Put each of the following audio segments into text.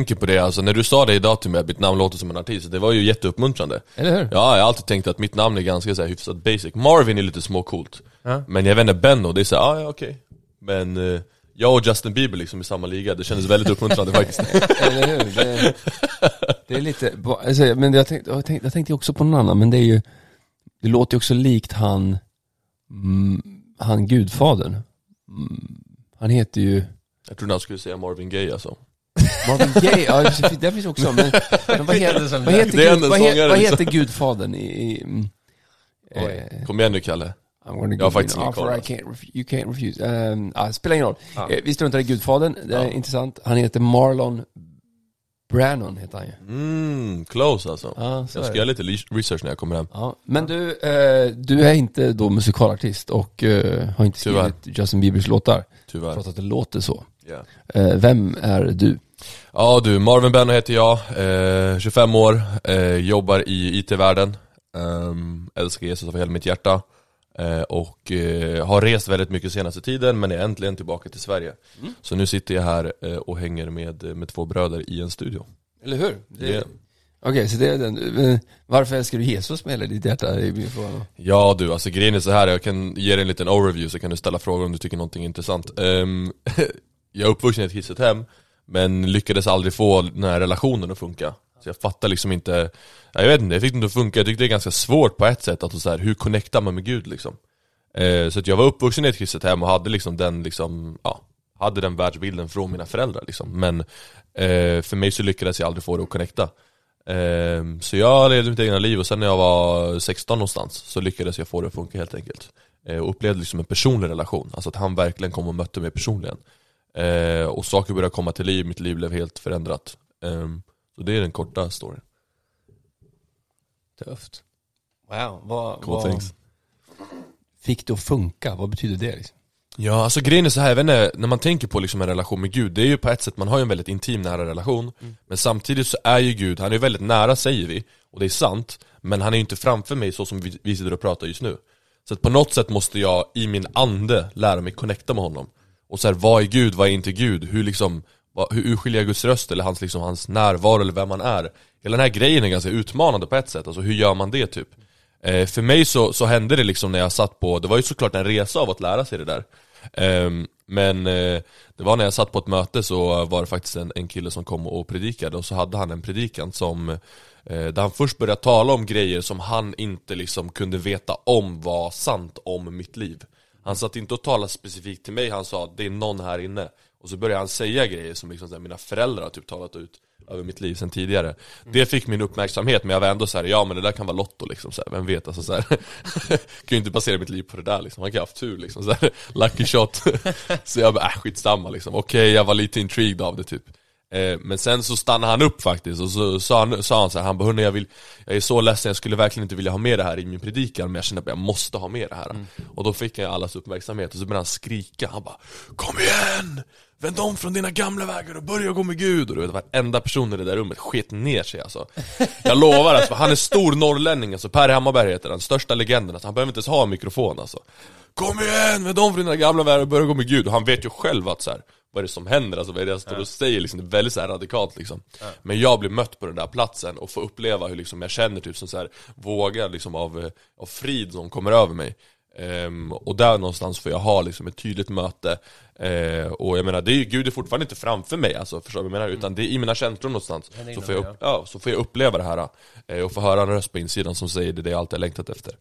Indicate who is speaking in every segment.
Speaker 1: tänker på det, alltså när du sa det idag till mig att mitt namn låter som en artist, det var ju jätteuppmuntrande
Speaker 2: Eller hur?
Speaker 1: Ja, jag har alltid tänkt att mitt namn är ganska så här hyfsat basic Marvin är lite småcoolt
Speaker 2: Ja.
Speaker 1: Men jag vet inte, Benno, det är såhär, ah, ja okej Men eh, jag och Justin Bieber liksom i samma liga, det kändes väldigt uppmuntrande faktiskt
Speaker 2: Eller hur? Det, det är lite, alltså, men jag tänkte, jag, tänkte, jag tänkte också på någon annan, men det är ju, det låter ju också likt han, mm, han gudfadern. Mm, han heter ju
Speaker 1: Jag trodde han skulle säga Marvin Gaye alltså
Speaker 2: Marvin Gaye, ja det finns- också, men, men vad heter, vad heter,
Speaker 1: Det är
Speaker 2: gud, vad heter, vad
Speaker 1: liksom.
Speaker 2: heter gudfadern i, i mm, eh,
Speaker 1: Kom igen nu Kalle Jag har faktiskt ingen koll, alltså.
Speaker 2: you can't refuse. Um, ah, spelar ingen roll.
Speaker 1: Ja.
Speaker 2: Eh, vi struntar i Gudfadern, det är
Speaker 1: Ja.
Speaker 2: intressant. Han heter Marlon Brannon, heter han ju.
Speaker 1: Mm, close alltså
Speaker 2: så
Speaker 1: Jag ska göra lite li- research när jag kommer hem
Speaker 2: Ja, men du, eh, du är inte då musikalartist och eh, har inte
Speaker 1: Tyvärr.
Speaker 2: skrivit Justin Biebers låtar,
Speaker 1: Tyvärr
Speaker 2: trots att det låter så.
Speaker 1: yeah.
Speaker 2: Eh, vem är du?
Speaker 1: Ja du, Marvin Benno heter jag, eh, 25 år, eh, jobbar i IT-världen ehm, Älskar Jesus av hela mitt hjärta eh, Och eh, har rest väldigt mycket senaste tiden men är äntligen tillbaka till Sverige Så nu sitter jag här eh, och hänger med, med två bröder i en studio
Speaker 2: Eller hur? Det,
Speaker 1: Yeah.
Speaker 2: Okej, så det är den. Eh, Varför älskar du Jesus med hela ditt hjärta? Det.
Speaker 1: Ja du, alltså grejen är så här. jag kan ge dig en liten overview så kan du ställa frågor om du tycker någonting är intressant Ehm, Jag är uppvuxen i ett kristet hem men lyckades aldrig få den här relationen att funka. Så jag fattar liksom inte Jag vet inte, jag fick det inte att funka, jag tyckte det är ganska svårt på ett sätt att så här, hur connectar man med Gud liksom? Eh, Så att jag var uppvuxen i ett kristet hem och hade liksom den liksom, ja Hade den världsbilden från mina föräldrar liksom. Men eh, för mig så lyckades jag aldrig få det att connecta. Eh, så jag levde mitt egna liv och sen när jag var 16 någonstans så lyckades jag få det att funka helt enkelt. Eh, och upplevde liksom en personlig relation, alltså att han verkligen kom och mötte mig personligen. Eh, Och saker började komma till liv, mitt liv blev helt förändrat Ehm, Så det är den korta storyn
Speaker 2: Tufft. Wow, vad,
Speaker 1: Cool
Speaker 2: vad
Speaker 1: things.
Speaker 2: fick det att funka? Vad betyder det liksom?
Speaker 1: Ja, alltså grejen är så här, jag vet inte, när man tänker på liksom en relation med Gud, det är ju på ett sätt, man har ju en väldigt intim nära relation Men samtidigt så är ju Gud, han är ju väldigt nära säger vi, och det är sant Men han är ju inte framför mig så som vi, vi sitter och pratar just nu Så att på något sätt måste jag i min ande lära mig connecta med honom och så här, vad är Gud, vad är inte Gud? Hur liksom, vad, hur urskiljer jag Guds röst eller hans, liksom, hans närvaro eller vem han är? Hela den här grejen är ganska utmanande på ett sätt, alltså hur gör man det typ? Eh, för mig så, så hände det liksom när jag satt på, det var ju såklart en resa av att lära sig det där eh, Men eh, det var när jag satt på ett möte så var det faktiskt en, en kille som kom och predikade och så hade han en predikan som eh, Där han först började tala om grejer som han inte liksom kunde veta om var sant om mitt liv han satt inte och talade specifikt till mig, han sa det är någon här inne. Och så började han säga grejer som liksom här, mina föräldrar har typ talat ut över mitt liv sen tidigare. Det fick min uppmärksamhet men jag var ändå så här, ja men det där kan vara Lotto liksom, så här, vem vet? Alltså så här. Kan ju inte basera mitt liv på det där liksom, man kan ha haft tur liksom, så här, lucky shot. Så jag bara, äh, skitsamma liksom, okej jag var lite intrigued av det typ Men sen så stannade han upp faktiskt och så sa han, sa han så här, han bara jag vill Jag är så ledsen, jag skulle verkligen inte vilja ha med det här i min predikan Men jag känner att jag måste ha med det här. Och då fick jag allas uppmärksamhet och så började han skrika, han bara Kom igen! Vänd om från dina gamla vägar och börja gå med Gud. Och du vet, varenda person i det där rummet sket ner sig alltså. Jag lovar alltså, han är stor norrlänning alltså, Per Hammarberg heter han, största legenden alltså, han behöver inte ens ha en mikrofon alltså. Kom igen, vänd om från dina gamla vägar och börja gå med Gud. Och han vet ju själv att så här, vad är det som händer, alltså vad är det jag står och säger? Liksom, det är väldigt så radikalt liksom. Men jag blir mött på den där platsen och får uppleva hur liksom jag känner typ som så här vågar liksom av, eh, av frid som kommer över mig. Ehm, och där någonstans får jag ha liksom ett tydligt möte. Eh, Och jag menar, det är, ju- Gud är fortfarande inte framför mig, alltså, förstår du jag menar? Utan det är i mina känslor någonstans. Så får, jag upp, ja, så får jag uppleva det här eh, och få höra en röst på insidan som säger det, det jag alltid längtat efter.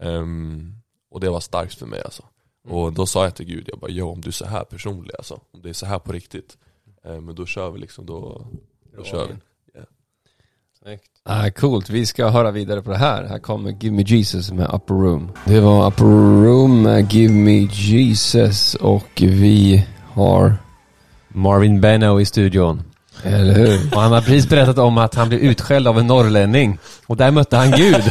Speaker 1: Ehm, Och det var starkt för mig alltså Och då sa jag till Gud, jag bara jo om du är så här personlig alltså, om det är så här på riktigt eh, Men då kör vi liksom, då, då kör vi
Speaker 2: Ah, coolt, vi ska höra vidare på det här. Här kommer Give Me Jesus med Upper Room. Det var Upper Room med Give Me Jesus och vi har,
Speaker 3: Marvin Benno i studion.
Speaker 2: Eller hur?
Speaker 3: Och han har precis berättat om att han blev utskälld av en norrlänning. Och där mötte han Gud.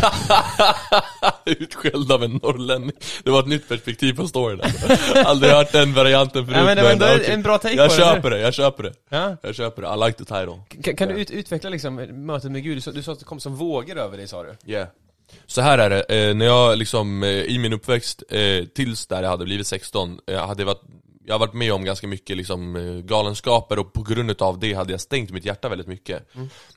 Speaker 1: Utskälld av en norrlänning. Det var ett nytt perspektiv på storyn alltså. Aldrig hört den varianten förut
Speaker 3: Ja, men det var ändå
Speaker 1: okej.
Speaker 3: en bra take
Speaker 1: Jag
Speaker 3: på det,
Speaker 1: köper det, jag köper det.
Speaker 3: Ja.
Speaker 1: Jag köper det, I like the title.
Speaker 3: Kan, kan du ut, utveckla liksom mötet med Gud? Du sa, du sa att det kom som vågor över dig sa du?
Speaker 1: Yeah. Så här är det, eh, när jag liksom, eh, i min uppväxt, eh, tills där jag hade blivit 16, eh, hade jag varit Jag har varit med om ganska mycket liksom, eh, galenskaper och på grund av det hade jag stängt mitt hjärta väldigt mycket.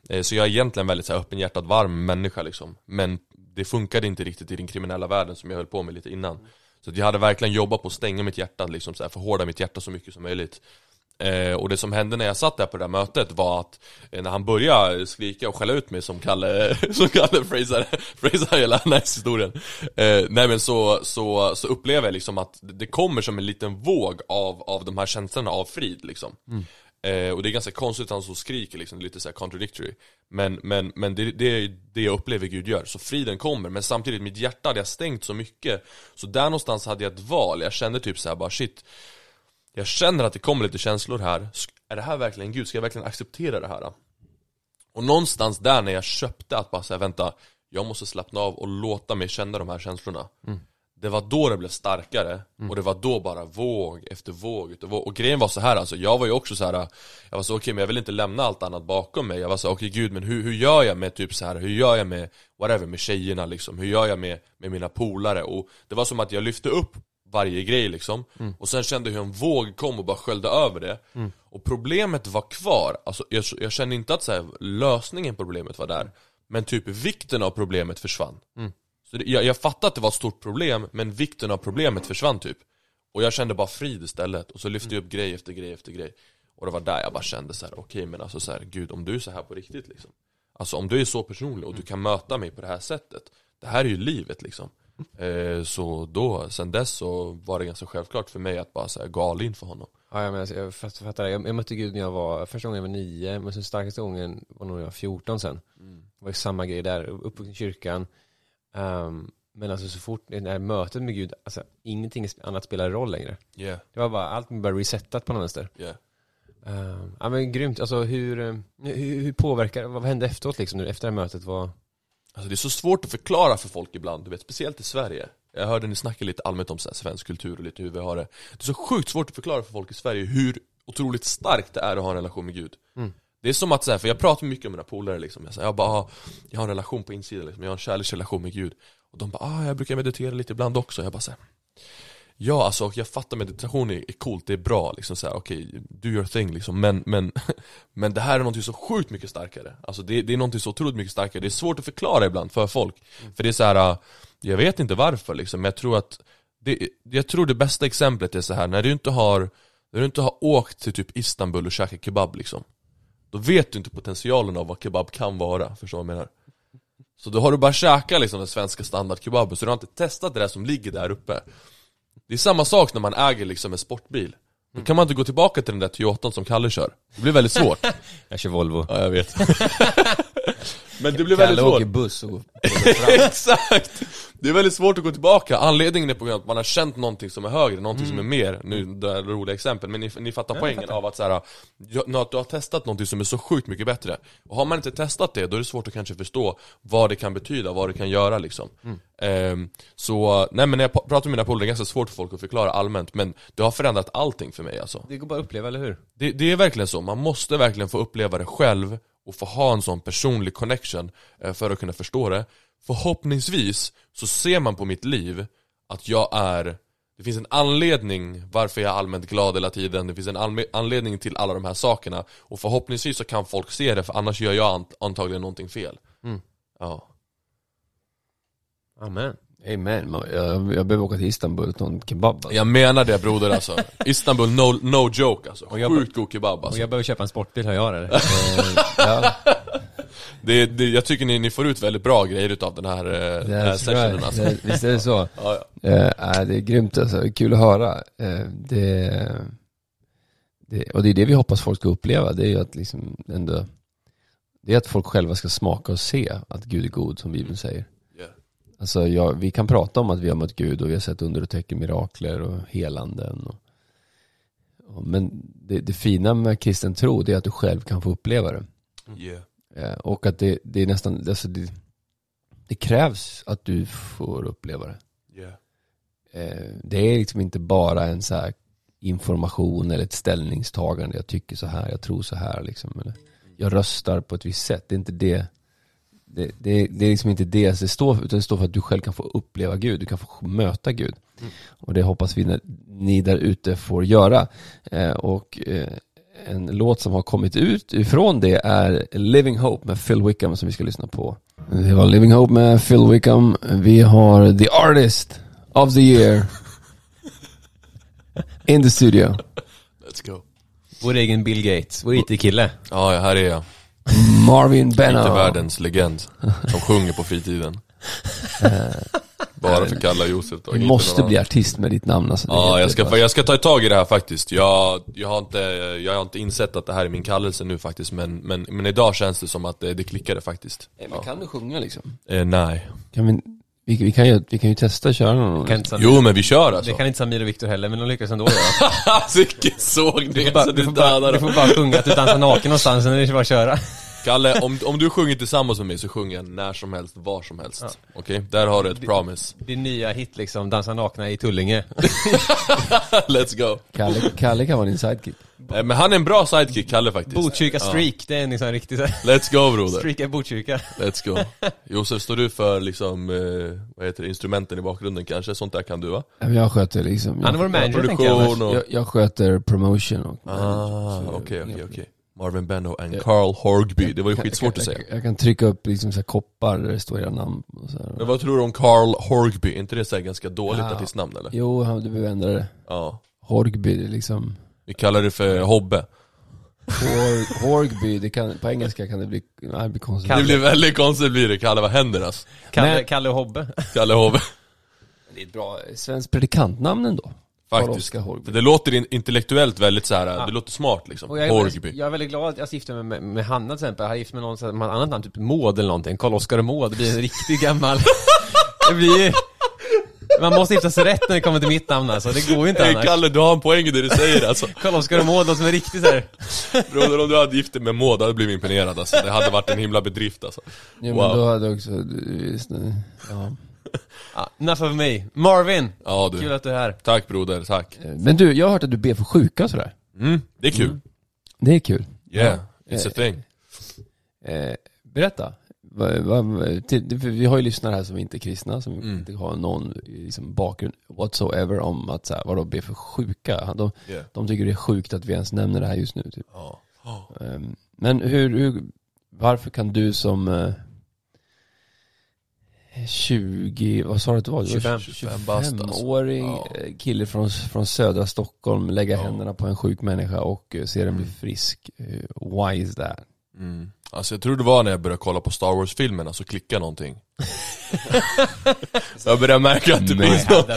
Speaker 1: Eh, Så jag är egentligen väldigt så här, öppenhjärtad, varm människa liksom. Men det funkade inte riktigt i den kriminella världen som jag höll på med lite innan. Så att jag hade verkligen jobbat på att stänga mitt hjärta, liksom, så här, förhårda mitt hjärta så mycket som möjligt och det som hände när jag satt där på det där mötet var att eh, när han började skrika och skälla ut mig som Kalle, som Kalle Fraser, Fraser hela den här historien. Eh, Nej men så, så, så upplever jag liksom att det kommer som en liten våg av, av de här känslorna av frid liksom. Eh, Och det är ganska konstigt att han så skriker liksom, lite så contradictory. Men, men, men det, det är det jag upplever Gud gör, så friden kommer Men samtidigt, mitt hjärta hade jag stängt så mycket. Så där någonstans hade jag ett val, jag kände typ så här bara shit jag känner att det kommer lite känslor här, är det här verkligen Gud? Ska jag verkligen acceptera det här? Och någonstans där när jag köpte att bara säga vänta, jag måste slappna av och låta mig känna de här känslorna Det var då det blev starkare, och det var då bara våg efter våg efter våg Och grejen var så här alltså, jag var ju också så här. Jag var så okej men jag vill inte lämna allt annat bakom mig Jag var så okej gud men hur, hur gör jag med typ så här hur gör jag med whatever, med tjejerna liksom? Hur gör jag med, med mina polare? Och det var som att jag lyfte upp varje grej liksom. Och sen kände jag hur en våg kom och bara sköljde över det. Och problemet var kvar, alltså jag, jag kände inte att så här, lösningen på problemet var där. Men typ vikten av problemet försvann. Så det, jag, jag fattade att det var ett stort problem, men vikten av problemet försvann typ. Och jag kände bara frid istället, och så lyfte jag upp grej efter grej efter grej. Och det var där jag bara kände så här: okej men alltså så här, gud om du är så här på riktigt liksom. Alltså om du är så personlig och du kan möta mig på det här sättet. Det här är ju livet liksom Så då, sen dess så var det ganska självklart för mig att bara säga gå all in för honom
Speaker 3: Ja, jag, menar, jag fatt- fattar det. Jag, jag mötte Gud när jag var, första gången jag var nio, men sen starkaste gången var nog när jag var 14 sen. Det var samma grej där, uppvuxen i kyrkan. Ehm, men alltså så fort, det här mötet med Gud, alltså ingenting annat spelar roll längre.
Speaker 1: Yeah,
Speaker 3: Det var bara, allt bara resetat på något vänster.
Speaker 1: yeah
Speaker 3: Ehm, ja men grymt, alltså hur, eh, hur, hur påverkar, vad hände efteråt liksom, nu, efter det här mötet? Var,
Speaker 1: Alltså det är så svårt att förklara för folk ibland, du vet, speciellt i Sverige. Jag hörde ni snacka lite allmänt om så här, svensk kultur och lite hur vi har det. Det är så sjukt svårt att förklara för folk i Sverige hur otroligt starkt det är att ha en relation med Gud. Det är som att, så här, för jag pratar mycket med mina polare liksom. Jag, säger, jag bara, ah, jag har en relation på insidan liksom, jag har en kärleksrelation med Gud. Och de bara, ah, jag brukar meditera lite ibland också. Jag bara så här, Ja alltså, jag fattar meditation är, är coolt, det är bra liksom så här, okej, do your thing liksom. Men, men, men det här är någonting så sjukt mycket starkare. Alltså det, det är någonting så otroligt mycket starkare. Det är svårt att förklara ibland för folk. För det är så här, äh, jag vet inte varför liksom. Men jag tror att det, Jag tror det bästa exemplet är så här när du inte har När du inte har åkt till typ Istanbul och käkat kebab liksom Då vet du inte potentialen av vad kebab kan vara, förstår du vad jag menar? Så då har du bara käkat liksom den svenska standardkebaben Så du har inte testat det där som ligger där uppe det är samma sak när man äger liksom en sportbil. Då kan man inte gå tillbaka till den där Toyotan som Kalle kör. Det blir väldigt svårt.
Speaker 3: Jag kör Volvo.
Speaker 1: Ja jag vet Men det blir väldigt svårt.
Speaker 2: åker buss och
Speaker 1: Exakt! Det är väldigt svårt att gå tillbaka, anledningen är på grund av att man har känt någonting som är högre, någonting som är mer, nu det är roliga exempel, men ni, ni fattar poängen av att så här, jag, du har testat någonting som är så sjukt mycket bättre. Och har man inte testat det, då är det svårt att kanske förstå vad det kan betyda, vad det kan göra liksom. Ehm, Så, nej men när jag pa- pratar med mina polare, det är ganska svårt för folk att förklara allmänt, men det har förändrat allting för mig alltså.
Speaker 3: Det går bara att uppleva, eller hur?
Speaker 1: det, det är verkligen så, man måste verkligen få uppleva det själv och få ha en sån personlig connection eh, för att kunna förstå det. Förhoppningsvis så ser man på mitt liv att jag är Det finns en anledning varför jag är allmänt glad hela tiden. Det finns en anledning till alla de här sakerna. Och förhoppningsvis så kan folk se det för annars gör jag ant- antagligen någonting fel. Ja,
Speaker 3: Amen.
Speaker 2: Amen, man- jag, jag behöver åka till Istanbul och ta en kebab alltså.
Speaker 1: jag menar det broder alltså Istanbul, no, no joke alltså
Speaker 3: jag-
Speaker 1: Sjukt god kebab
Speaker 3: Och
Speaker 1: alltså
Speaker 3: jag behöver köpa en sportbil, hör jag det?
Speaker 2: Ja,
Speaker 1: det, det, Jag tycker ni, ni får ut väldigt bra grejer utav den här, eh, den här sessionen alltså
Speaker 2: Det- Visst är det så?
Speaker 1: ja, ja.
Speaker 2: Eh, nej, det är grymt alltså, kul att höra. Eh, det, det, och det är det vi hoppas folk ska uppleva, det är ju att liksom ändå, det är att folk själva ska smaka och se att Gud är god som Bibeln säger. Alltså ja, vi kan prata om att vi har mött Gud och vi har sett under och tecken, mirakler och helanden. Och, och, men det, det fina med kristen tro det är att du själv kan få uppleva det.
Speaker 1: Yeah.
Speaker 2: Eh, och att det, det är nästan, alltså det, det krävs att du får uppleva det.
Speaker 1: Yeah.
Speaker 2: Eh, det är liksom inte bara en så här information eller ett ställningstagande. Jag tycker så här, jag tror så här liksom. Eller jag röstar på ett visst sätt. Det är inte det. Det, det, det är liksom inte det det står för, utan det står för att du själv kan få uppleva Gud, du kan få möta Gud.
Speaker 3: Mm.
Speaker 2: Och det hoppas vi när, ni där ute får göra. Eh, och eh, en låt som har kommit ut ifrån det är Living Hope med Phil Wickham som vi ska lyssna på. Det var Living Hope med Phil Wickham. Vi har The Artist of the Year in the studio.
Speaker 1: Let's go.
Speaker 3: Vår egen Bill Gates, vår IT-kille.
Speaker 1: Ja, här är jag.
Speaker 2: Marvin
Speaker 1: Inte
Speaker 2: Benno.
Speaker 1: världens legend som sjunger på fritiden. Bara för Kalle och Josef då.
Speaker 2: Du
Speaker 1: inte
Speaker 2: måste bli artist med ditt namn alltså.
Speaker 1: Ja, jag ska, jag ska ta tag i det här faktiskt. Jag, jag, har inte, jag har inte insett att det här är min kallelse nu faktiskt, men, men, men idag känns det som att det, det klickade faktiskt.
Speaker 2: Nej, men kan du sjunga liksom?
Speaker 1: Eh, nej.
Speaker 2: Kan vi, vi, vi, kan ju, vi kan ju testa att köra någon.
Speaker 3: Kan inte Samir,
Speaker 1: Jo men vi kör alltså.
Speaker 3: det kan inte Samir och Viktor heller, men de lyckas ändå göra.
Speaker 1: Vilken såg
Speaker 3: Du
Speaker 1: det
Speaker 3: får bara,
Speaker 1: så
Speaker 3: du
Speaker 1: du
Speaker 3: får bara, du får bara sjunga att du dansar naken någonstans, sen är det bara att köra.
Speaker 1: Kalle, om, om du sjunger tillsammans med mig så sjunger jag när som helst, var som helst.
Speaker 3: Ja.
Speaker 1: Okej? Där har du ett promise.
Speaker 3: Din nya hit liksom, dansa nakna i Tullinge.
Speaker 1: Let's go.
Speaker 2: Kalle, Kalle kan vara din sidekick.
Speaker 1: Eh, Men han är en bra sidekick, Kalle faktiskt.
Speaker 3: Botkyrka streak, det är en liksom riktig
Speaker 1: Let's go broder.
Speaker 3: streaka Botkyrka.
Speaker 1: Let's go. Josef, står du för liksom, eh, vad heter det, instrumenten i bakgrunden kanske? Sånt där kan du va?
Speaker 2: Ja, Jag sköter liksom,
Speaker 3: Han är vår
Speaker 2: jag,
Speaker 3: manager tänker jag.
Speaker 1: Och...
Speaker 2: jag, jag sköter promotion och
Speaker 1: Ah, okej okej
Speaker 2: ja.
Speaker 1: okej. Marvin Benno and. Carl Horgby, det var ju skitsvårt
Speaker 2: jag,
Speaker 1: att säga.
Speaker 2: Jag, jag kan trycka upp liksom så här koppar där det står era namn och så här.
Speaker 1: Men vad tror du om Carl Horgby? Är inte det så här ganska dåligt
Speaker 2: Ja.
Speaker 1: artistnamn eller?
Speaker 2: Jo, han- du behöver ändra det.
Speaker 1: Ja.
Speaker 2: Horgby, det är liksom
Speaker 1: Vi kallar det för Hobbe.
Speaker 2: Hor, Horgby, det kan, på engelska kan det bli, nej det blir konstigt.
Speaker 3: Kalle.
Speaker 1: Det blir väldigt konstigt blir det, Kalle vad händer alltså?
Speaker 3: Kalle,
Speaker 2: Men-
Speaker 3: Kalle Hobbe.
Speaker 1: Kalle Hobbe.
Speaker 2: Det är ett bra svenskt predikantnamn ändå.
Speaker 1: Faktiskt.
Speaker 2: Horgby.
Speaker 1: Det låter in- intellektuellt väldigt så här.
Speaker 3: Ja.
Speaker 1: det låter smart liksom.
Speaker 3: Och jag, är,
Speaker 1: Horgby.
Speaker 3: jag är väldigt glad att jag gifte mig med, med Hanna till exempel. Jag har gift med någon ett annat namn, typ Maud eller någonting. Karl-Oskar Maud. Det blir en riktigt gammal... det blir Man måste gifta sig rätt när det kommer till mitt namn alltså. Det går ju inte
Speaker 1: Hey,
Speaker 3: annars.
Speaker 1: Kalle, du har en poäng i det du säger alltså.
Speaker 3: Karl-Oskar och Maud, som är riktigt såhär.
Speaker 1: Broder, om du hade gift dig med Maud, hade blivit imponerad alltså. Det hade varit en himla bedrift alltså.
Speaker 2: Jo
Speaker 1: Wow.
Speaker 2: men då hade också, du, just, det, ja.
Speaker 3: Ja, enough of me. Marvin!
Speaker 1: Ja
Speaker 3: Kul
Speaker 1: du.
Speaker 3: att du är här.
Speaker 1: Tack broder, tack.
Speaker 2: Men du, jag har hört att du ber för sjuka och sådär.
Speaker 1: Mm, det är kul.
Speaker 2: Det är kul.
Speaker 1: Yeah, it's a thing.
Speaker 2: Eh, berätta. Va, va, till, för vi har ju lyssnare här som inte är kristna, som
Speaker 1: Mm.
Speaker 2: inte har någon liksom, bakgrund whatsoever om att så här, vadå, be för sjuka. De,
Speaker 1: Yeah.
Speaker 2: de tycker det är sjukt att vi ens nämner det här just nu. Typ.
Speaker 1: Ja. Ja.
Speaker 2: Ehm, Men hur, hur, varför kan du som eh, 20, vad sa du att du var? Du var
Speaker 3: 25.
Speaker 1: 25 bast, alltså.
Speaker 2: 25-åring
Speaker 1: Ja.
Speaker 2: eh, kille från, från södra Stockholm lägga
Speaker 1: Ja.
Speaker 2: händerna på en sjuk människa och eh, se den bli
Speaker 1: Mm.
Speaker 2: frisk. Eh, Why is that?
Speaker 1: Mm. Alltså jag tror det var när jag började kolla på Star Wars-filmerna så klickade någonting. jag började märka att det finns något.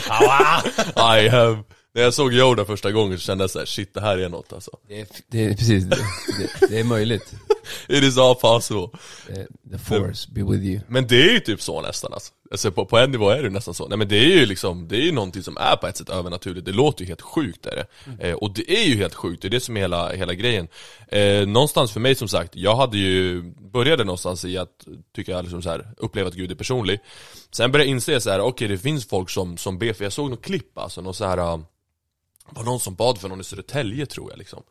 Speaker 1: I have. När jag såg Yoda första gången så kände jag såhär, shit det här är något alltså.
Speaker 2: Det är, det är precis, det, det, det är möjligt.
Speaker 1: It is all possible.
Speaker 2: Eh, The force be with you.
Speaker 1: Men det är ju typ så nästan alltså. alltså på, på en nivå är det nästan så. Nej men det är ju liksom, det är ju någonting som är på ett sätt övernaturligt. Det låter ju helt sjukt är det. Eh, och det är ju helt sjukt, det är det som är hela, hela grejen. Eh, någonstans för mig som sagt, jag hade ju, började någonstans i att, tycker jag liksom så här, uppleva att Gud är personlig. Sen började jag inse så här, okej det finns folk som, som ber, för jag såg något klipp alltså, någon så här var någon som bad för någon i Södertälje tror jag liksom.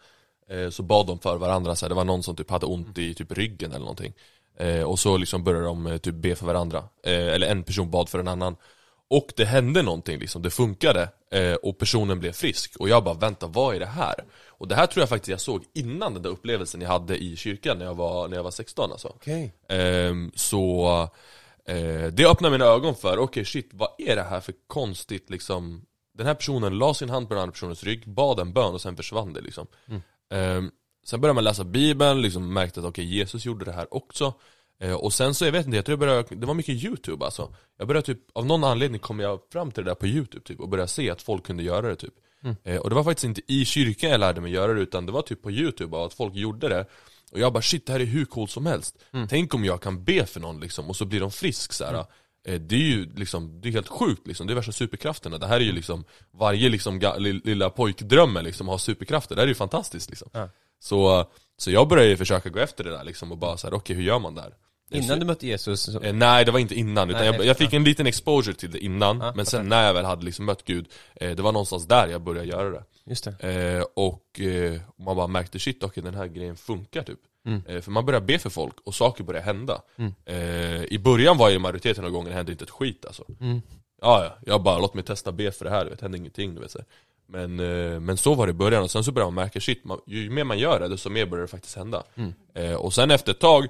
Speaker 1: Eh, så bad de för varandra, så här, det var någon som typ hade ont i typ ryggen eller någonting. Eh, och så liksom började de eh, typ be för varandra. Eh, eller en person bad för en annan. Och det hände någonting liksom, det funkade. Och personen blev frisk. Och jag bara, vänta vad är det här? Och det här tror jag faktiskt jag såg innan den där upplevelsen jag hade i kyrkan när jag var, när jag var 16 alltså.
Speaker 3: Okej.
Speaker 1: Ehm, så det öppnar mina ögon för, okej shit, vad är det här för konstigt liksom Den här personen la sin hand på den andra personens rygg, bad en bön och sen försvann det liksom. Ehm, Sen började man läsa bibeln, liksom märkte att okej Jesus gjorde det här också. Eh, Och sen så, jag vet inte, jag tror jag började, det var mycket youtube alltså. Jag började typ, av någon anledning kom jag fram till det där på youtube typ och började se att folk kunde göra det typ. Eh, Och det var faktiskt inte i kyrkan jag lärde mig göra det utan det var typ på youtube och att folk gjorde det. Och jag bara shit det här är hur coolt som helst. Tänk om jag kan be för någon liksom och så blir de frisk så här. Eh, Det är ju liksom, det är helt sjukt liksom, det är värsta superkrafterna. Det här är ju liksom, varje liksom lilla pojkdrömmen liksom har superkrafter, det här är ju fantastiskt liksom.
Speaker 3: Ja.
Speaker 1: så, så jag började ju försöka gå efter det där liksom och bara så här: okej hur gör man där?
Speaker 3: Innan du mötte Jesus, så,
Speaker 1: Eh, nej det var inte innan, utan
Speaker 3: Nej,
Speaker 1: jag, jag fick en liten exposure till det innan
Speaker 3: Ja,
Speaker 1: Men sen när jag väl hade liksom mött Gud, eh, det var någonstans där jag började göra det.
Speaker 3: Just det.
Speaker 1: eh, Och eh, man bara märkte shit, okej den här grejen funkar typ
Speaker 3: Mm.
Speaker 1: Eh, för man börjar be för folk och saker börjar hända. Eh, I början var ju majoriteten av gångerna hände inte ett skit alltså.
Speaker 3: Mm.
Speaker 1: Ja, ja, jag bara låt mig testa be för det här, det hände ingenting du vet så. Men, eh, men så var det i början, och sen så började man märka shit, man, ju mer man gör det, desto mer börjar det faktiskt hända. Eh, och sen efter ett tag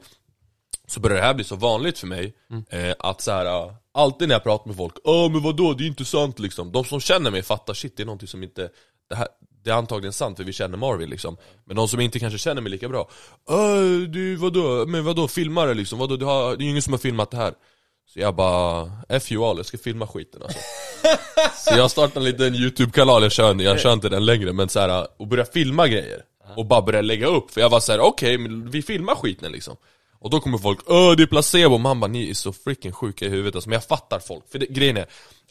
Speaker 1: så började det här bli så vanligt för mig eh, att så här, ah, alltid när jag pratar med folk, Åh men vadå, det är inte sant liksom. De som känner mig fattar shit, det är någonting som inte, det, här, det är antagligen sant för vi känner Marvin liksom. Men de som inte kanske känner mig lika bra, Åh, du vadå, men vadå, filmar det liksom? Vadå, du har, det är ju ingen som har filmat det här. Så jag bara, F you all, jag ska filma skiten alltså. Så jag startade en liten youtube-kanal, jag kör, jag kör inte den längre men så här, och börja filma grejer Och bara börja lägga upp, för jag var så här: okej, men vi filmar skiten liksom Och då kommer folk 'Åh det är placebo' man bara 'Ni är så freaking sjuka i huvudet' alltså, Men jag fattar folk, för det, grejen är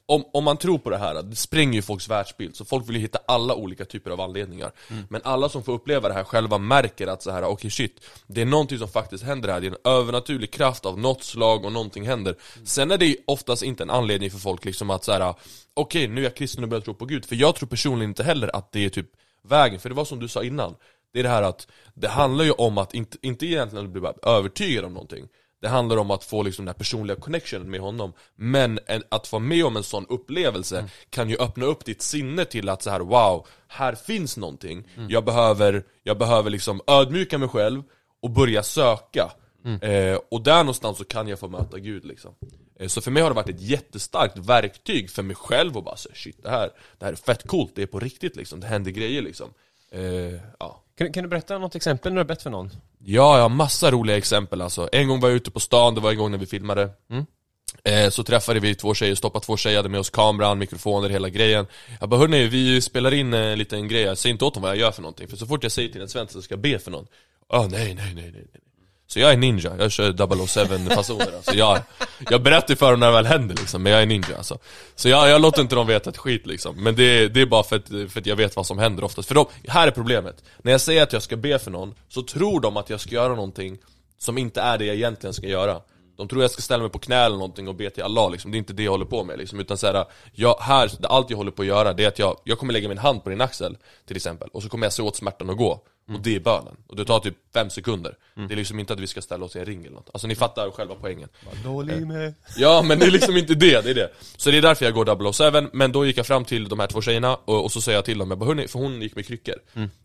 Speaker 1: om, om man tror på det här, det spränger ju folks världsbild, så folk vill ju hitta alla olika typer av anledningar. Men alla som får uppleva det här själva märker att så här, okej shit Det är någonting som faktiskt händer här, det är en övernaturlig kraft av något slag och någonting händer. Sen är det oftast inte en anledning för folk liksom att så här, okej nu är jag kristen och börjar tro på Gud. För jag tror personligen inte heller att det är typ vägen, för det var som du sa innan. Det är det här att, det handlar ju om att, inte, inte egentligen bli övertygad om någonting det handlar om att få liksom den här personliga connectionen med honom. Men en, att vara med om en sån upplevelse kan ju öppna upp ditt sinne till att så här: wow, här finns någonting. Jag behöver, jag behöver liksom ödmjuka mig själv och börja söka. Eh, Och där någonstans så kan jag få möta Gud liksom. Eh, Så för mig har det varit ett jättestarkt verktyg för mig själv och bara så, shit det här, det här är fett coolt, det är på riktigt liksom, det händer grejer liksom. Eh, ja.
Speaker 3: Kan, kan du berätta något exempel när du har bett för någon?
Speaker 1: Ja, jag har massa roliga exempel alltså. En gång var jag ute på stan, det var en gång när vi filmade. Mm. Eh, Så träffade vi två tjejer, stoppade två tjejer, hade med oss kameran, mikrofoner, hela grejen. Jag bara hörni, vi spelar in eh, en liten grej, jag säger inte åt dem vad jag gör för någonting För så fort jag säger till en svensk att jag ska be för någon. Ah nej, nej, nej, nej, nej. Så jag är ninja, jag kör 007-fasoner alltså. jag, jag berättar för dem när det väl händer liksom, men jag är ninja alltså Så jag, jag låter inte dem veta ett skit liksom Men det, det är bara för att, för att jag vet vad som händer oftast För de, här är problemet När jag säger att jag ska be för någon, så tror de att jag ska göra någonting som inte är det jag egentligen ska göra De tror jag ska ställa mig på knä eller någonting och be till Allah liksom. det är inte det jag håller på med liksom. Utan så här, jag, här, allt jag håller på att göra det är att jag, jag kommer lägga min hand på din axel till exempel Och så kommer jag se åt smärtan att gå Och det är bönen, och det tar typ fem sekunder. Det är liksom inte att vi ska ställa oss i en ring eller något. Alltså ni fattar själva poängen.
Speaker 3: Dålig med.
Speaker 1: Ja men det är liksom inte det, det är det. Så det är därför jag går 007, men då gick jag fram till de här två tjejerna och, och så säger jag till dem, jag bara, hörni, för hon gick med kryckor.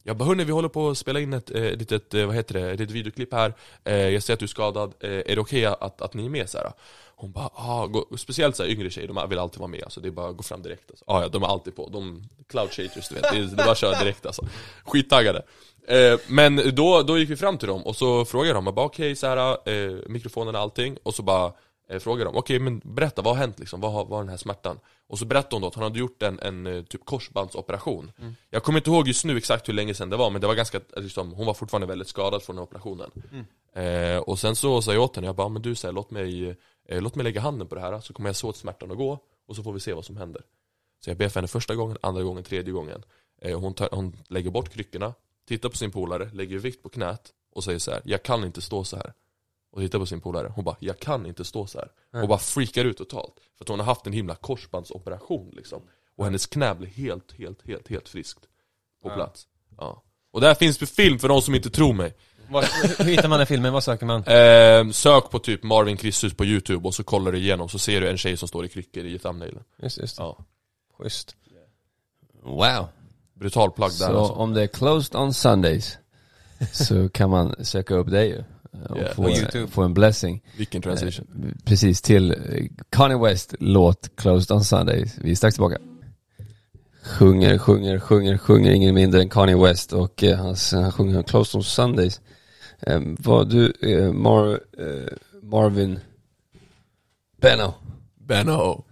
Speaker 1: Jag bara hörni, vi håller på att spela in ett eh, litet, eh, vad heter det, ett litet videoklipp här. Eh, Jag ser att du är skadad, eh, är det okej att, att ni är med så här? Hon bara, ah, gå, speciellt så här, yngre tjejer, de vill alltid vara med. Alltså, det är bara att gå fram direkt alltså. ah, ja, de är alltid på, de, cloud du vet, det är, det är bara att köra direkt alltså. Skittaggade eh, Men då, då gick vi fram till dem och så frågade de, okej så här, eh, mikrofonen och allting. Och så bara eh, frågade de, okej men berätta, vad har hänt liksom? Vad har den här smärtan? Och så berättade hon då att hon hade gjort en, en eh, typ korsbandsoperation. Jag kommer inte ihåg just nu exakt hur länge sedan det var, men det var ganska, eh, liksom, hon var fortfarande väldigt skadad från den operationen. Eh, Och sen så sa jag åt henne, jag bara, men du säger låt mig, låt mig lägga handen på det här så kommer jag se åt smärtan att gå Och så får vi se vad som händer. Så jag ber för henne första gången, andra gången, tredje gången. Hon, tar, hon lägger bort kryckorna, tittar på sin polare, lägger vikt på knät och säger så här: jag kan inte stå så här och tittar på sin polare, hon bara 'Jag kan inte stå så här' och bara freakar ut totalt För att hon har haft en himla korsbandsoperation liksom Och hennes knä blir helt, helt, helt, helt friskt På
Speaker 3: Ja.
Speaker 1: plats ja. Och det här finns på film för de som inte tror mig
Speaker 3: Vad, hur hittar man den filmen? Vad söker man?
Speaker 1: eh, Sök på typ Marvin Kristus på youtube och så kollar du igenom så ser du en tjej som står i kryckor i thumbnailen
Speaker 3: Just, just det.
Speaker 1: Ja,
Speaker 3: Schysst.
Speaker 2: Wow.
Speaker 1: Brutal plagg där
Speaker 2: Så
Speaker 1: alltså.
Speaker 2: om det är closed on Sundays så kan man söka upp dig ju. Och
Speaker 1: Yeah.
Speaker 2: få, en, få en blessing.
Speaker 1: Vilken transition
Speaker 2: Eh, Precis till eh, Kanye West låt Closed on Sundays. Vi är strax tillbaka. Sjunger, sjunger, sjunger, sjunger ingen mindre än Kanye West och eh, hans, han sjunger Closed on Sundays. Eh, vad du, eh, Mar, eh, Marvin Benno.
Speaker 1: Benno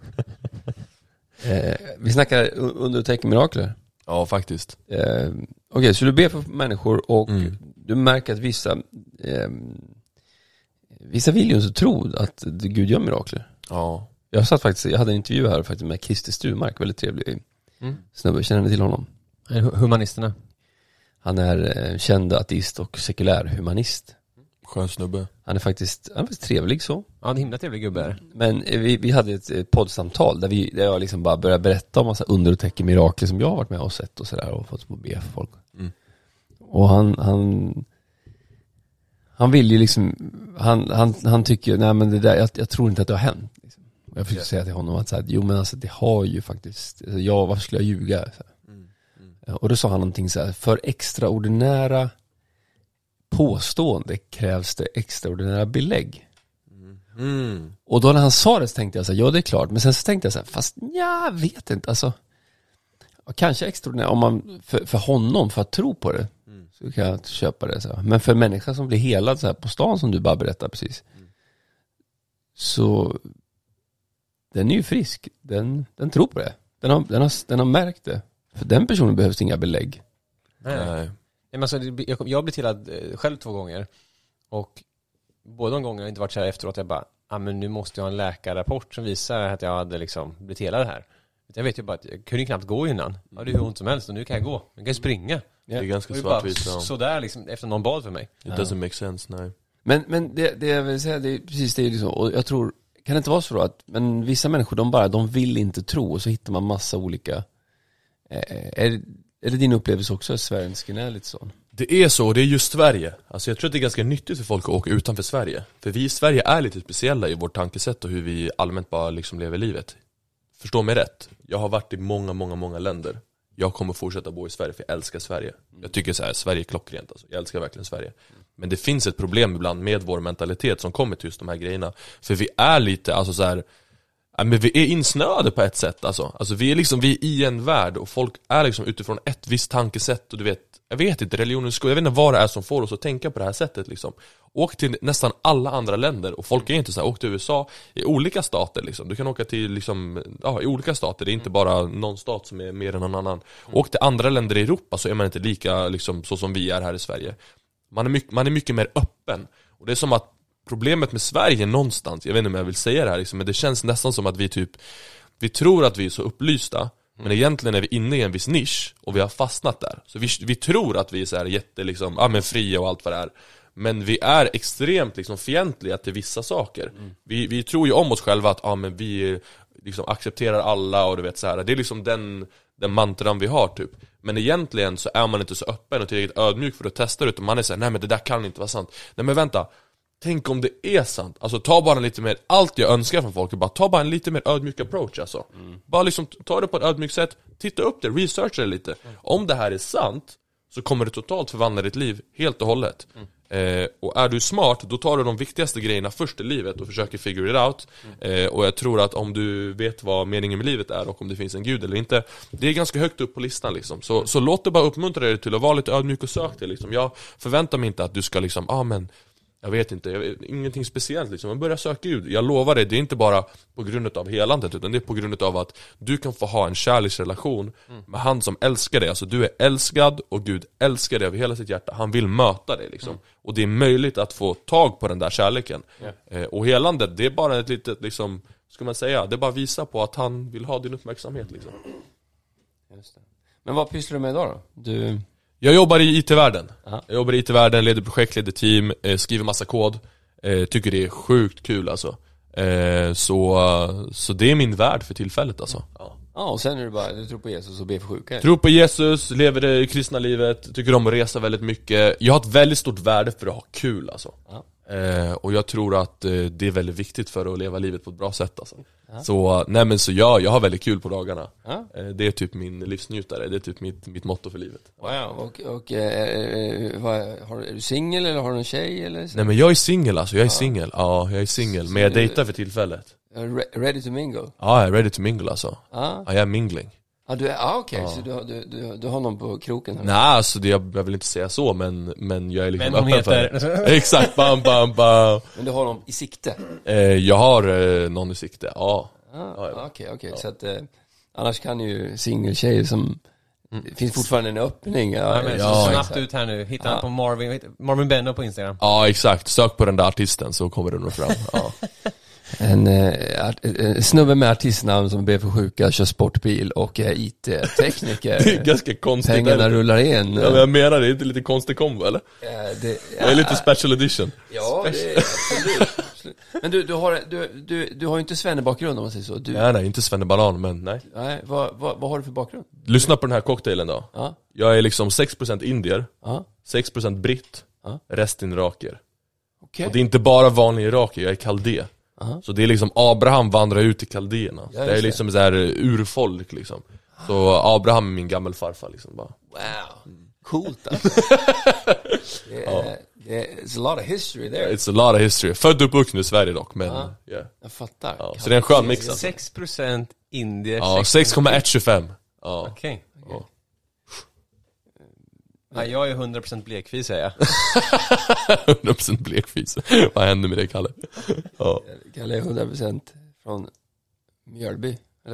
Speaker 2: Eh, vi snackar u- undertecken mirakler.
Speaker 1: Ja faktiskt
Speaker 2: Eh, Okej, så du ber för människor och
Speaker 1: Mm.
Speaker 2: du märker att vissa eh, Vissa vill ju inte tro att Gud gör mirakler.
Speaker 1: Ja
Speaker 2: Jag satt faktiskt, jag hade en intervju här faktiskt med Christer Sturmark, väldigt trevlig
Speaker 3: Mm.
Speaker 2: snubbe, känner ni till honom?
Speaker 3: Hu- Humanisterna.
Speaker 2: Han är eh, känd ateist och sekulär humanist.
Speaker 1: Skön snubbe
Speaker 2: Han är faktiskt, han är faktiskt trevlig så.
Speaker 3: Ja, en himla trevlig gubbe är.
Speaker 2: Men eh, vi, vi hade ett, poddsamtal där, vi, där jag liksom bara började berätta om massa under och tecken mirakler som jag har varit med och sett och sådär och fått be för folk.
Speaker 1: Mm.
Speaker 2: Och han, han, Han vill ju liksom, han, han, han tycker, nej men det där, jag, jag tror inte att det har hänt. Liksom. Jag försöker säga till honom att så här, jo men alltså det har ju faktiskt, alltså, ja varför skulle jag ljuga? Så här.
Speaker 1: Mm, mm.
Speaker 2: Och då sa han någonting så här, för extraordinära påstående krävs det extraordinära belägg.
Speaker 1: Mm.
Speaker 2: Och då när han sa det så tänkte jag så här, ja det är klart, men sen så tänkte jag så här, fast ja, jag vet inte, alltså Kanske extraordinärt, om man, för, för honom, för att tro på det,
Speaker 1: Mm.
Speaker 2: så kan jag köpa det så här. Men för en människa som blir helad så här på stan som du bara berättade precis,
Speaker 1: Mm.
Speaker 2: så den är ju frisk, den, den tror på det. Den har, den, har, den har märkt det. För den personen behövs inga belägg.
Speaker 3: Nej.
Speaker 1: Nej.
Speaker 3: Nej, men alltså, jag, blivit tillad eh, själv två gånger. Och båda de gångerna har inte varit så här efteråt, jag bara, ah, men nu måste jag ha en läkarrapport som visar att jag hade liksom blivit helad här. Jag vet ju bara att jag kunde knappt gå innan. Jag hade hur ont som helst och nu kan jag gå. Jag kan ju springa.
Speaker 1: Det är ganska svartvitt. ja.
Speaker 3: sådär liksom, efter någon bad för mig.
Speaker 1: It doesn't make sense, nej.
Speaker 2: Men, men det, det jag vill säga, det är precis det är liksom, och jag tror, kan det inte vara så då att, men vissa människor de bara, de vill inte tro och så hittar man massa olika, eh, är, är det din upplevelse också att svensken är lite sån?
Speaker 1: Det är så, och det är just Sverige. Alltså jag tror att det är ganska nyttigt för folk att åka utanför Sverige. För vi i Sverige är lite speciella i vårt tankesätt och hur vi allmänt bara liksom lever livet. Förstå mig rätt, jag har varit i många, många, många länder. Jag kommer fortsätta bo i Sverige för jag älskar Sverige. Jag tycker så här, Sverige är klockrent alltså. Jag älskar verkligen Sverige. Men det finns ett problem ibland med vår mentalitet som kommer till just de här grejerna. För vi är lite, alltså så här. Ja, men vi är insnöade på ett sätt alltså. alltså vi är liksom, vi är i en värld och folk är liksom utifrån ett visst tankesätt och du vet Jag vet inte, religionens skull, jag vet inte vad det är som får oss att tänka på det här sättet liksom. Åk till nästan alla andra länder och folk är inte så här, åk till USA i olika stater liksom. Du kan åka till liksom, ja i olika stater, det är inte bara någon stat som är mer än någon annan. Åk till andra länder i Europa så är man inte lika liksom så som vi är här i Sverige. Man är mycket, man är mycket mer öppen. Och det är som att problemet med Sverige någonstans, jag vet inte om jag vill säga det här liksom, men det känns nästan som att vi typ Vi tror att vi är så upplysta Men egentligen är vi inne i en viss nisch och vi har fastnat där. Så vi, vi tror att vi är så här jätte liksom, ja men fria och allt vad det är. Men vi är extremt liksom fientliga till vissa saker. Vi, vi tror ju om oss själva att, ja men vi liksom accepterar alla och du vet så här. Det är liksom den, den mantran vi har typ. Men egentligen så är man inte så öppen och tillräckligt ödmjuk för att testa det utan man är såhär, nej men det där kan inte vara sant. Nej men vänta Tänk om det är sant, alltså ta bara lite mer, allt jag önskar från folk är bara ta bara en lite mer ödmjuk approach alltså. Bara liksom ta det på ett ödmjukt sätt, titta upp det, researcha det lite. Om det här är sant, så kommer det totalt förvandla ditt liv helt och hållet. Eh, Och är du smart, då tar du de viktigaste grejerna först i livet och försöker figure it out. Eh, Och jag tror att om du vet vad meningen med livet är och om det finns en gud eller inte Det är ganska högt upp på listan liksom. Så, så låt det bara uppmuntra dig till att vara lite ödmjuk och sök det liksom. Jag förväntar mig inte att du ska liksom, ah, men jag vet inte, jag ingenting speciellt liksom. Men börja söka Gud. Jag lovar dig, det är inte bara på grund av helandet utan det är på grund av att du kan få ha en kärleksrelation med han som älskar dig. Alltså du är älskad och Gud älskar dig över hela sitt hjärta. Han vill möta dig liksom. Och det är möjligt att få tag på den där kärleken. Eh, och helandet, det är bara ett litet liksom, ska man säga, det bara visar på att han vill ha din uppmärksamhet liksom.
Speaker 2: Men vad pysslar du med idag då? Du,
Speaker 1: Jag jobbar i IT-världen.
Speaker 2: Aha.
Speaker 1: Jag jobbar i IT-världen, leder projekt, leder team, eh, skriver massa kod. Eh, tycker det är sjukt kul alltså. Eh, så, så det är min värld för tillfället alltså. Ja.
Speaker 2: ja och sen är det bara, du tror på Jesus och ber för sjuka?
Speaker 1: Tror på Jesus, lever det kristna livet, tycker om att resa väldigt mycket. Jag har ett väldigt stort värde för att ha kul alltså.
Speaker 2: Ja.
Speaker 1: Eh, och jag tror att eh, det är väldigt viktigt för att leva livet på ett bra sätt alltså. Så, nej men så ja, jag har väldigt kul på dagarna.
Speaker 2: Ja.
Speaker 1: Eh, det är typ min livsnjutare, det är typ mitt, mitt motto för livet.
Speaker 2: Wow, och, och eh, eh, vad, har, är du singel eller har du en tjej eller? Så?
Speaker 1: Nej men jag är singel alltså, jag är singel. Ja, jag är singel. Men jag dejtar för tillfället.
Speaker 2: Re- Ready to mingle?
Speaker 1: Ja, jag är ready to mingle alltså.
Speaker 2: Ja,
Speaker 1: Ja, jag är mingling.
Speaker 2: Ah, du är, ah, okej, så du, har- du, du, du har någon på kroken här?
Speaker 1: Nej alltså, det, jag, jag vill inte säga så men, men jag är liksom
Speaker 3: Men hon
Speaker 1: öppen för
Speaker 3: heter...
Speaker 1: det. Exakt, bam bam bam.
Speaker 2: Men du har någon i sikte?
Speaker 1: Eh, jag har eh, någon i sikte, ja.
Speaker 2: Ah,
Speaker 1: Ja, ja.
Speaker 2: Okej, okej, så att eh, annars kan ju singeltjejer som, det finns fortfarande en öppning ja,
Speaker 3: Ja, men
Speaker 1: Ja,
Speaker 3: så snabbt
Speaker 1: exakt.
Speaker 3: ut här nu, hitta
Speaker 2: Ja.
Speaker 3: ja. på Marvin, Marvin Benno på Instagram
Speaker 1: Ja exakt, sök på den där artisten så kommer du nog fram. Ja.
Speaker 2: En eh, art, eh, snubbe med artistnamn som ber för sjuka, kör sportbil och är
Speaker 1: Det är
Speaker 2: IT-tekniker
Speaker 1: ganska konstigt.
Speaker 2: Pengarna
Speaker 1: eller?
Speaker 2: rullar in
Speaker 1: Ja, men jag menar det, är inte lite konstig kombo eller?
Speaker 2: Eh, det,
Speaker 1: Det är lite special edition.
Speaker 2: Ja, det är absolut. Men du, du har, du, du, du har ju inte svennebakgrund om man säger så du,
Speaker 1: Nej nej, inte svennebanan men nej.
Speaker 2: Nej, vad, vad, vad har du för bakgrund?
Speaker 1: Lyssna på den här cocktailen då.
Speaker 2: Ja,
Speaker 1: Jag är liksom 6% indier,
Speaker 2: ja,
Speaker 1: 6% britt,
Speaker 2: Ja.
Speaker 1: resten iraker.
Speaker 2: Okej.
Speaker 1: Och det är inte bara vanlig irakier, jag är kaldé.
Speaker 2: Aha.
Speaker 1: Så det är liksom Abraham vandrar ut till kaldéerna.
Speaker 2: Ja,
Speaker 1: det är liksom så här urfolk liksom. Så Abraham är min gammelfarfar liksom bara.
Speaker 2: Wow, coolt alltså. det är, it's a lot of history there.
Speaker 1: It's a lot of history. Född och uppvuxen i Sverige dock, men
Speaker 2: Ja.
Speaker 1: yeah.
Speaker 2: Jag fattar.
Speaker 1: ja. Så det är en skön mix alltså.
Speaker 3: 6% indier,
Speaker 1: Ja,
Speaker 3: 6%.
Speaker 1: 6,125. Ja.
Speaker 3: Okej.
Speaker 1: Ja.
Speaker 3: Ja, jag är 100% blekfis säger jag.
Speaker 1: 100% blekfis. Vad hände med det Kalle? Ja,
Speaker 2: Kalle är 100% från Mjölby,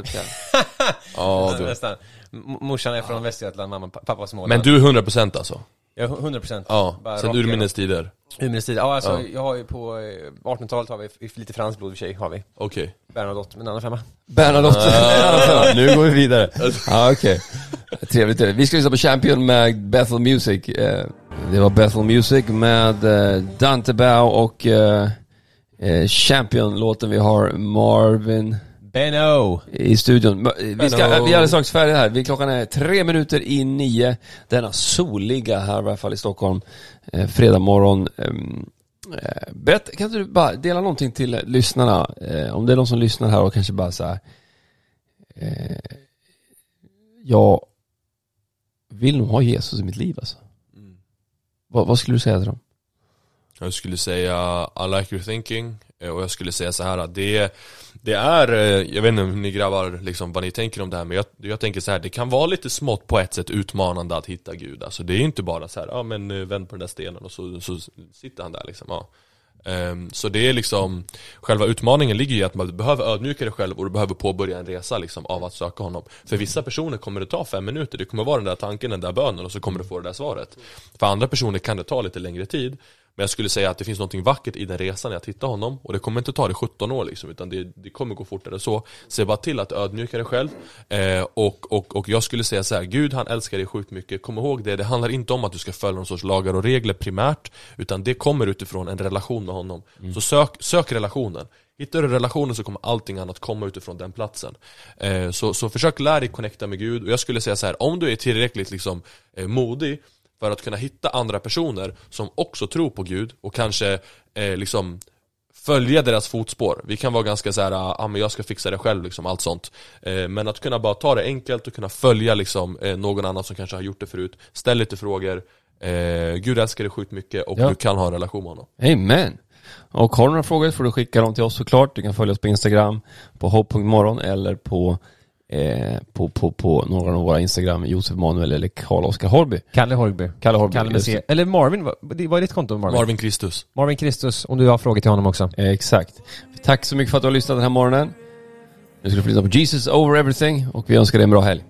Speaker 1: ja du.
Speaker 3: Nästan. Morsan är från Västergötland, mamma, pappa Småland.
Speaker 1: Men du är 100% alltså?
Speaker 3: Jag är 100%
Speaker 1: Ja,
Speaker 3: Bara
Speaker 1: sen urminnes tider?
Speaker 3: Urminnes tid. Ja, alltså,
Speaker 1: Ja.
Speaker 3: jag har ju på eh, 1800-talet har vi lite franskt blod i och för sig, har vi.
Speaker 1: Okej.
Speaker 3: Bernadotte, men annan femma.
Speaker 2: Bernadotte. nu går vi vidare. Ja, okej. Trevligt. trevligt. Vi ska lyssna på Champion med Bethel Music. Eh, Det var Bethel Music med eh, Dante Bao och eh, eh, Champion-låten vi har Marvin
Speaker 3: Benno!
Speaker 2: i studion. Vi, ska, vi är alldeles strax färdiga här. Vi, klockan är tre minuter i nio. Denna soliga här i alla fall i Stockholm. Eh, fredag morgon. Ehm, eh, Bet, kan du bara dela någonting till lyssnarna? Eh, om det är någon som lyssnar här och kanske bara så här. Eh, jag vill nog ha Jesus i mitt liv alltså.
Speaker 1: Mm.
Speaker 2: Vad, vad skulle du säga till dem?
Speaker 1: Jag skulle säga I like your thinking eh, och jag skulle säga så här att det, det är, eh, jag vet inte om ni grabbar liksom vad ni tänker om det här men jag, jag tänker så här, det kan vara lite smått på ett sätt utmanande att hitta Gud. Alltså det är inte bara så här, ja men eh, vänd på den där stenen och så, så sitter han där liksom ja. Um, Så det är liksom, själva utmaningen ligger i att man behöver ödmjuka dig själv och du behöver påbörja en resa liksom av att söka honom. För vissa personer kommer det ta fem minuter, det kommer vara den där tanken, den där bönen och så kommer du få det där svaret. För andra personer kan det ta lite längre tid men jag skulle säga att det finns något vackert i den resan att hitta honom. Och det kommer inte ta dig 17 år liksom Utan det, det kommer gå fortare så. Se bara till att ödmjuka dig själv. Eh, och, och, och jag skulle säga så här: Gud han älskar dig sjukt mycket. Kom ihåg det, det handlar inte om att du ska följa någon sorts lagar och regler primärt Utan det kommer utifrån en relation med honom. Så sök, sök relationen. Hittar du relationen så kommer allting annat komma utifrån den platsen. Eh, så, så försök lära dig connecta med Gud. Och jag skulle säga så här: om du är tillräckligt liksom, eh, modig för att kunna hitta andra personer som också tror på Gud och kanske eh, liksom följa deras fotspår. Vi kan vara ganska så här, ja ah, men jag ska fixa det själv liksom, allt sånt. Eh, men att kunna bara ta det enkelt och kunna följa liksom eh, någon annan som kanske har gjort det förut. Ställ lite frågor. Eh, Gud älskar dig sjukt mycket och
Speaker 2: Ja.
Speaker 1: du kan ha en relation med honom.
Speaker 2: Amen. Och har du några frågor får du skicka dem till oss såklart. Du kan följa oss på Instagram, på hopp.morgon eller på, eh, på, på, på några av våra Instagram, Josef Manuel eller Karl-Oskar Horby.
Speaker 3: Kalle Horgby.
Speaker 2: Kalle Horby.
Speaker 3: Kalle med C. Eller Marvin, vad är ditt konto Marvin?
Speaker 1: Marvin Kristus.
Speaker 3: Marvin Kristus, om du har frågor till honom också.
Speaker 2: Eh, exakt. Tack så mycket för att du har lyssnat den här morgonen. Nu ska du få lyssna på Jesus over everything och vi önskar dig en bra helg.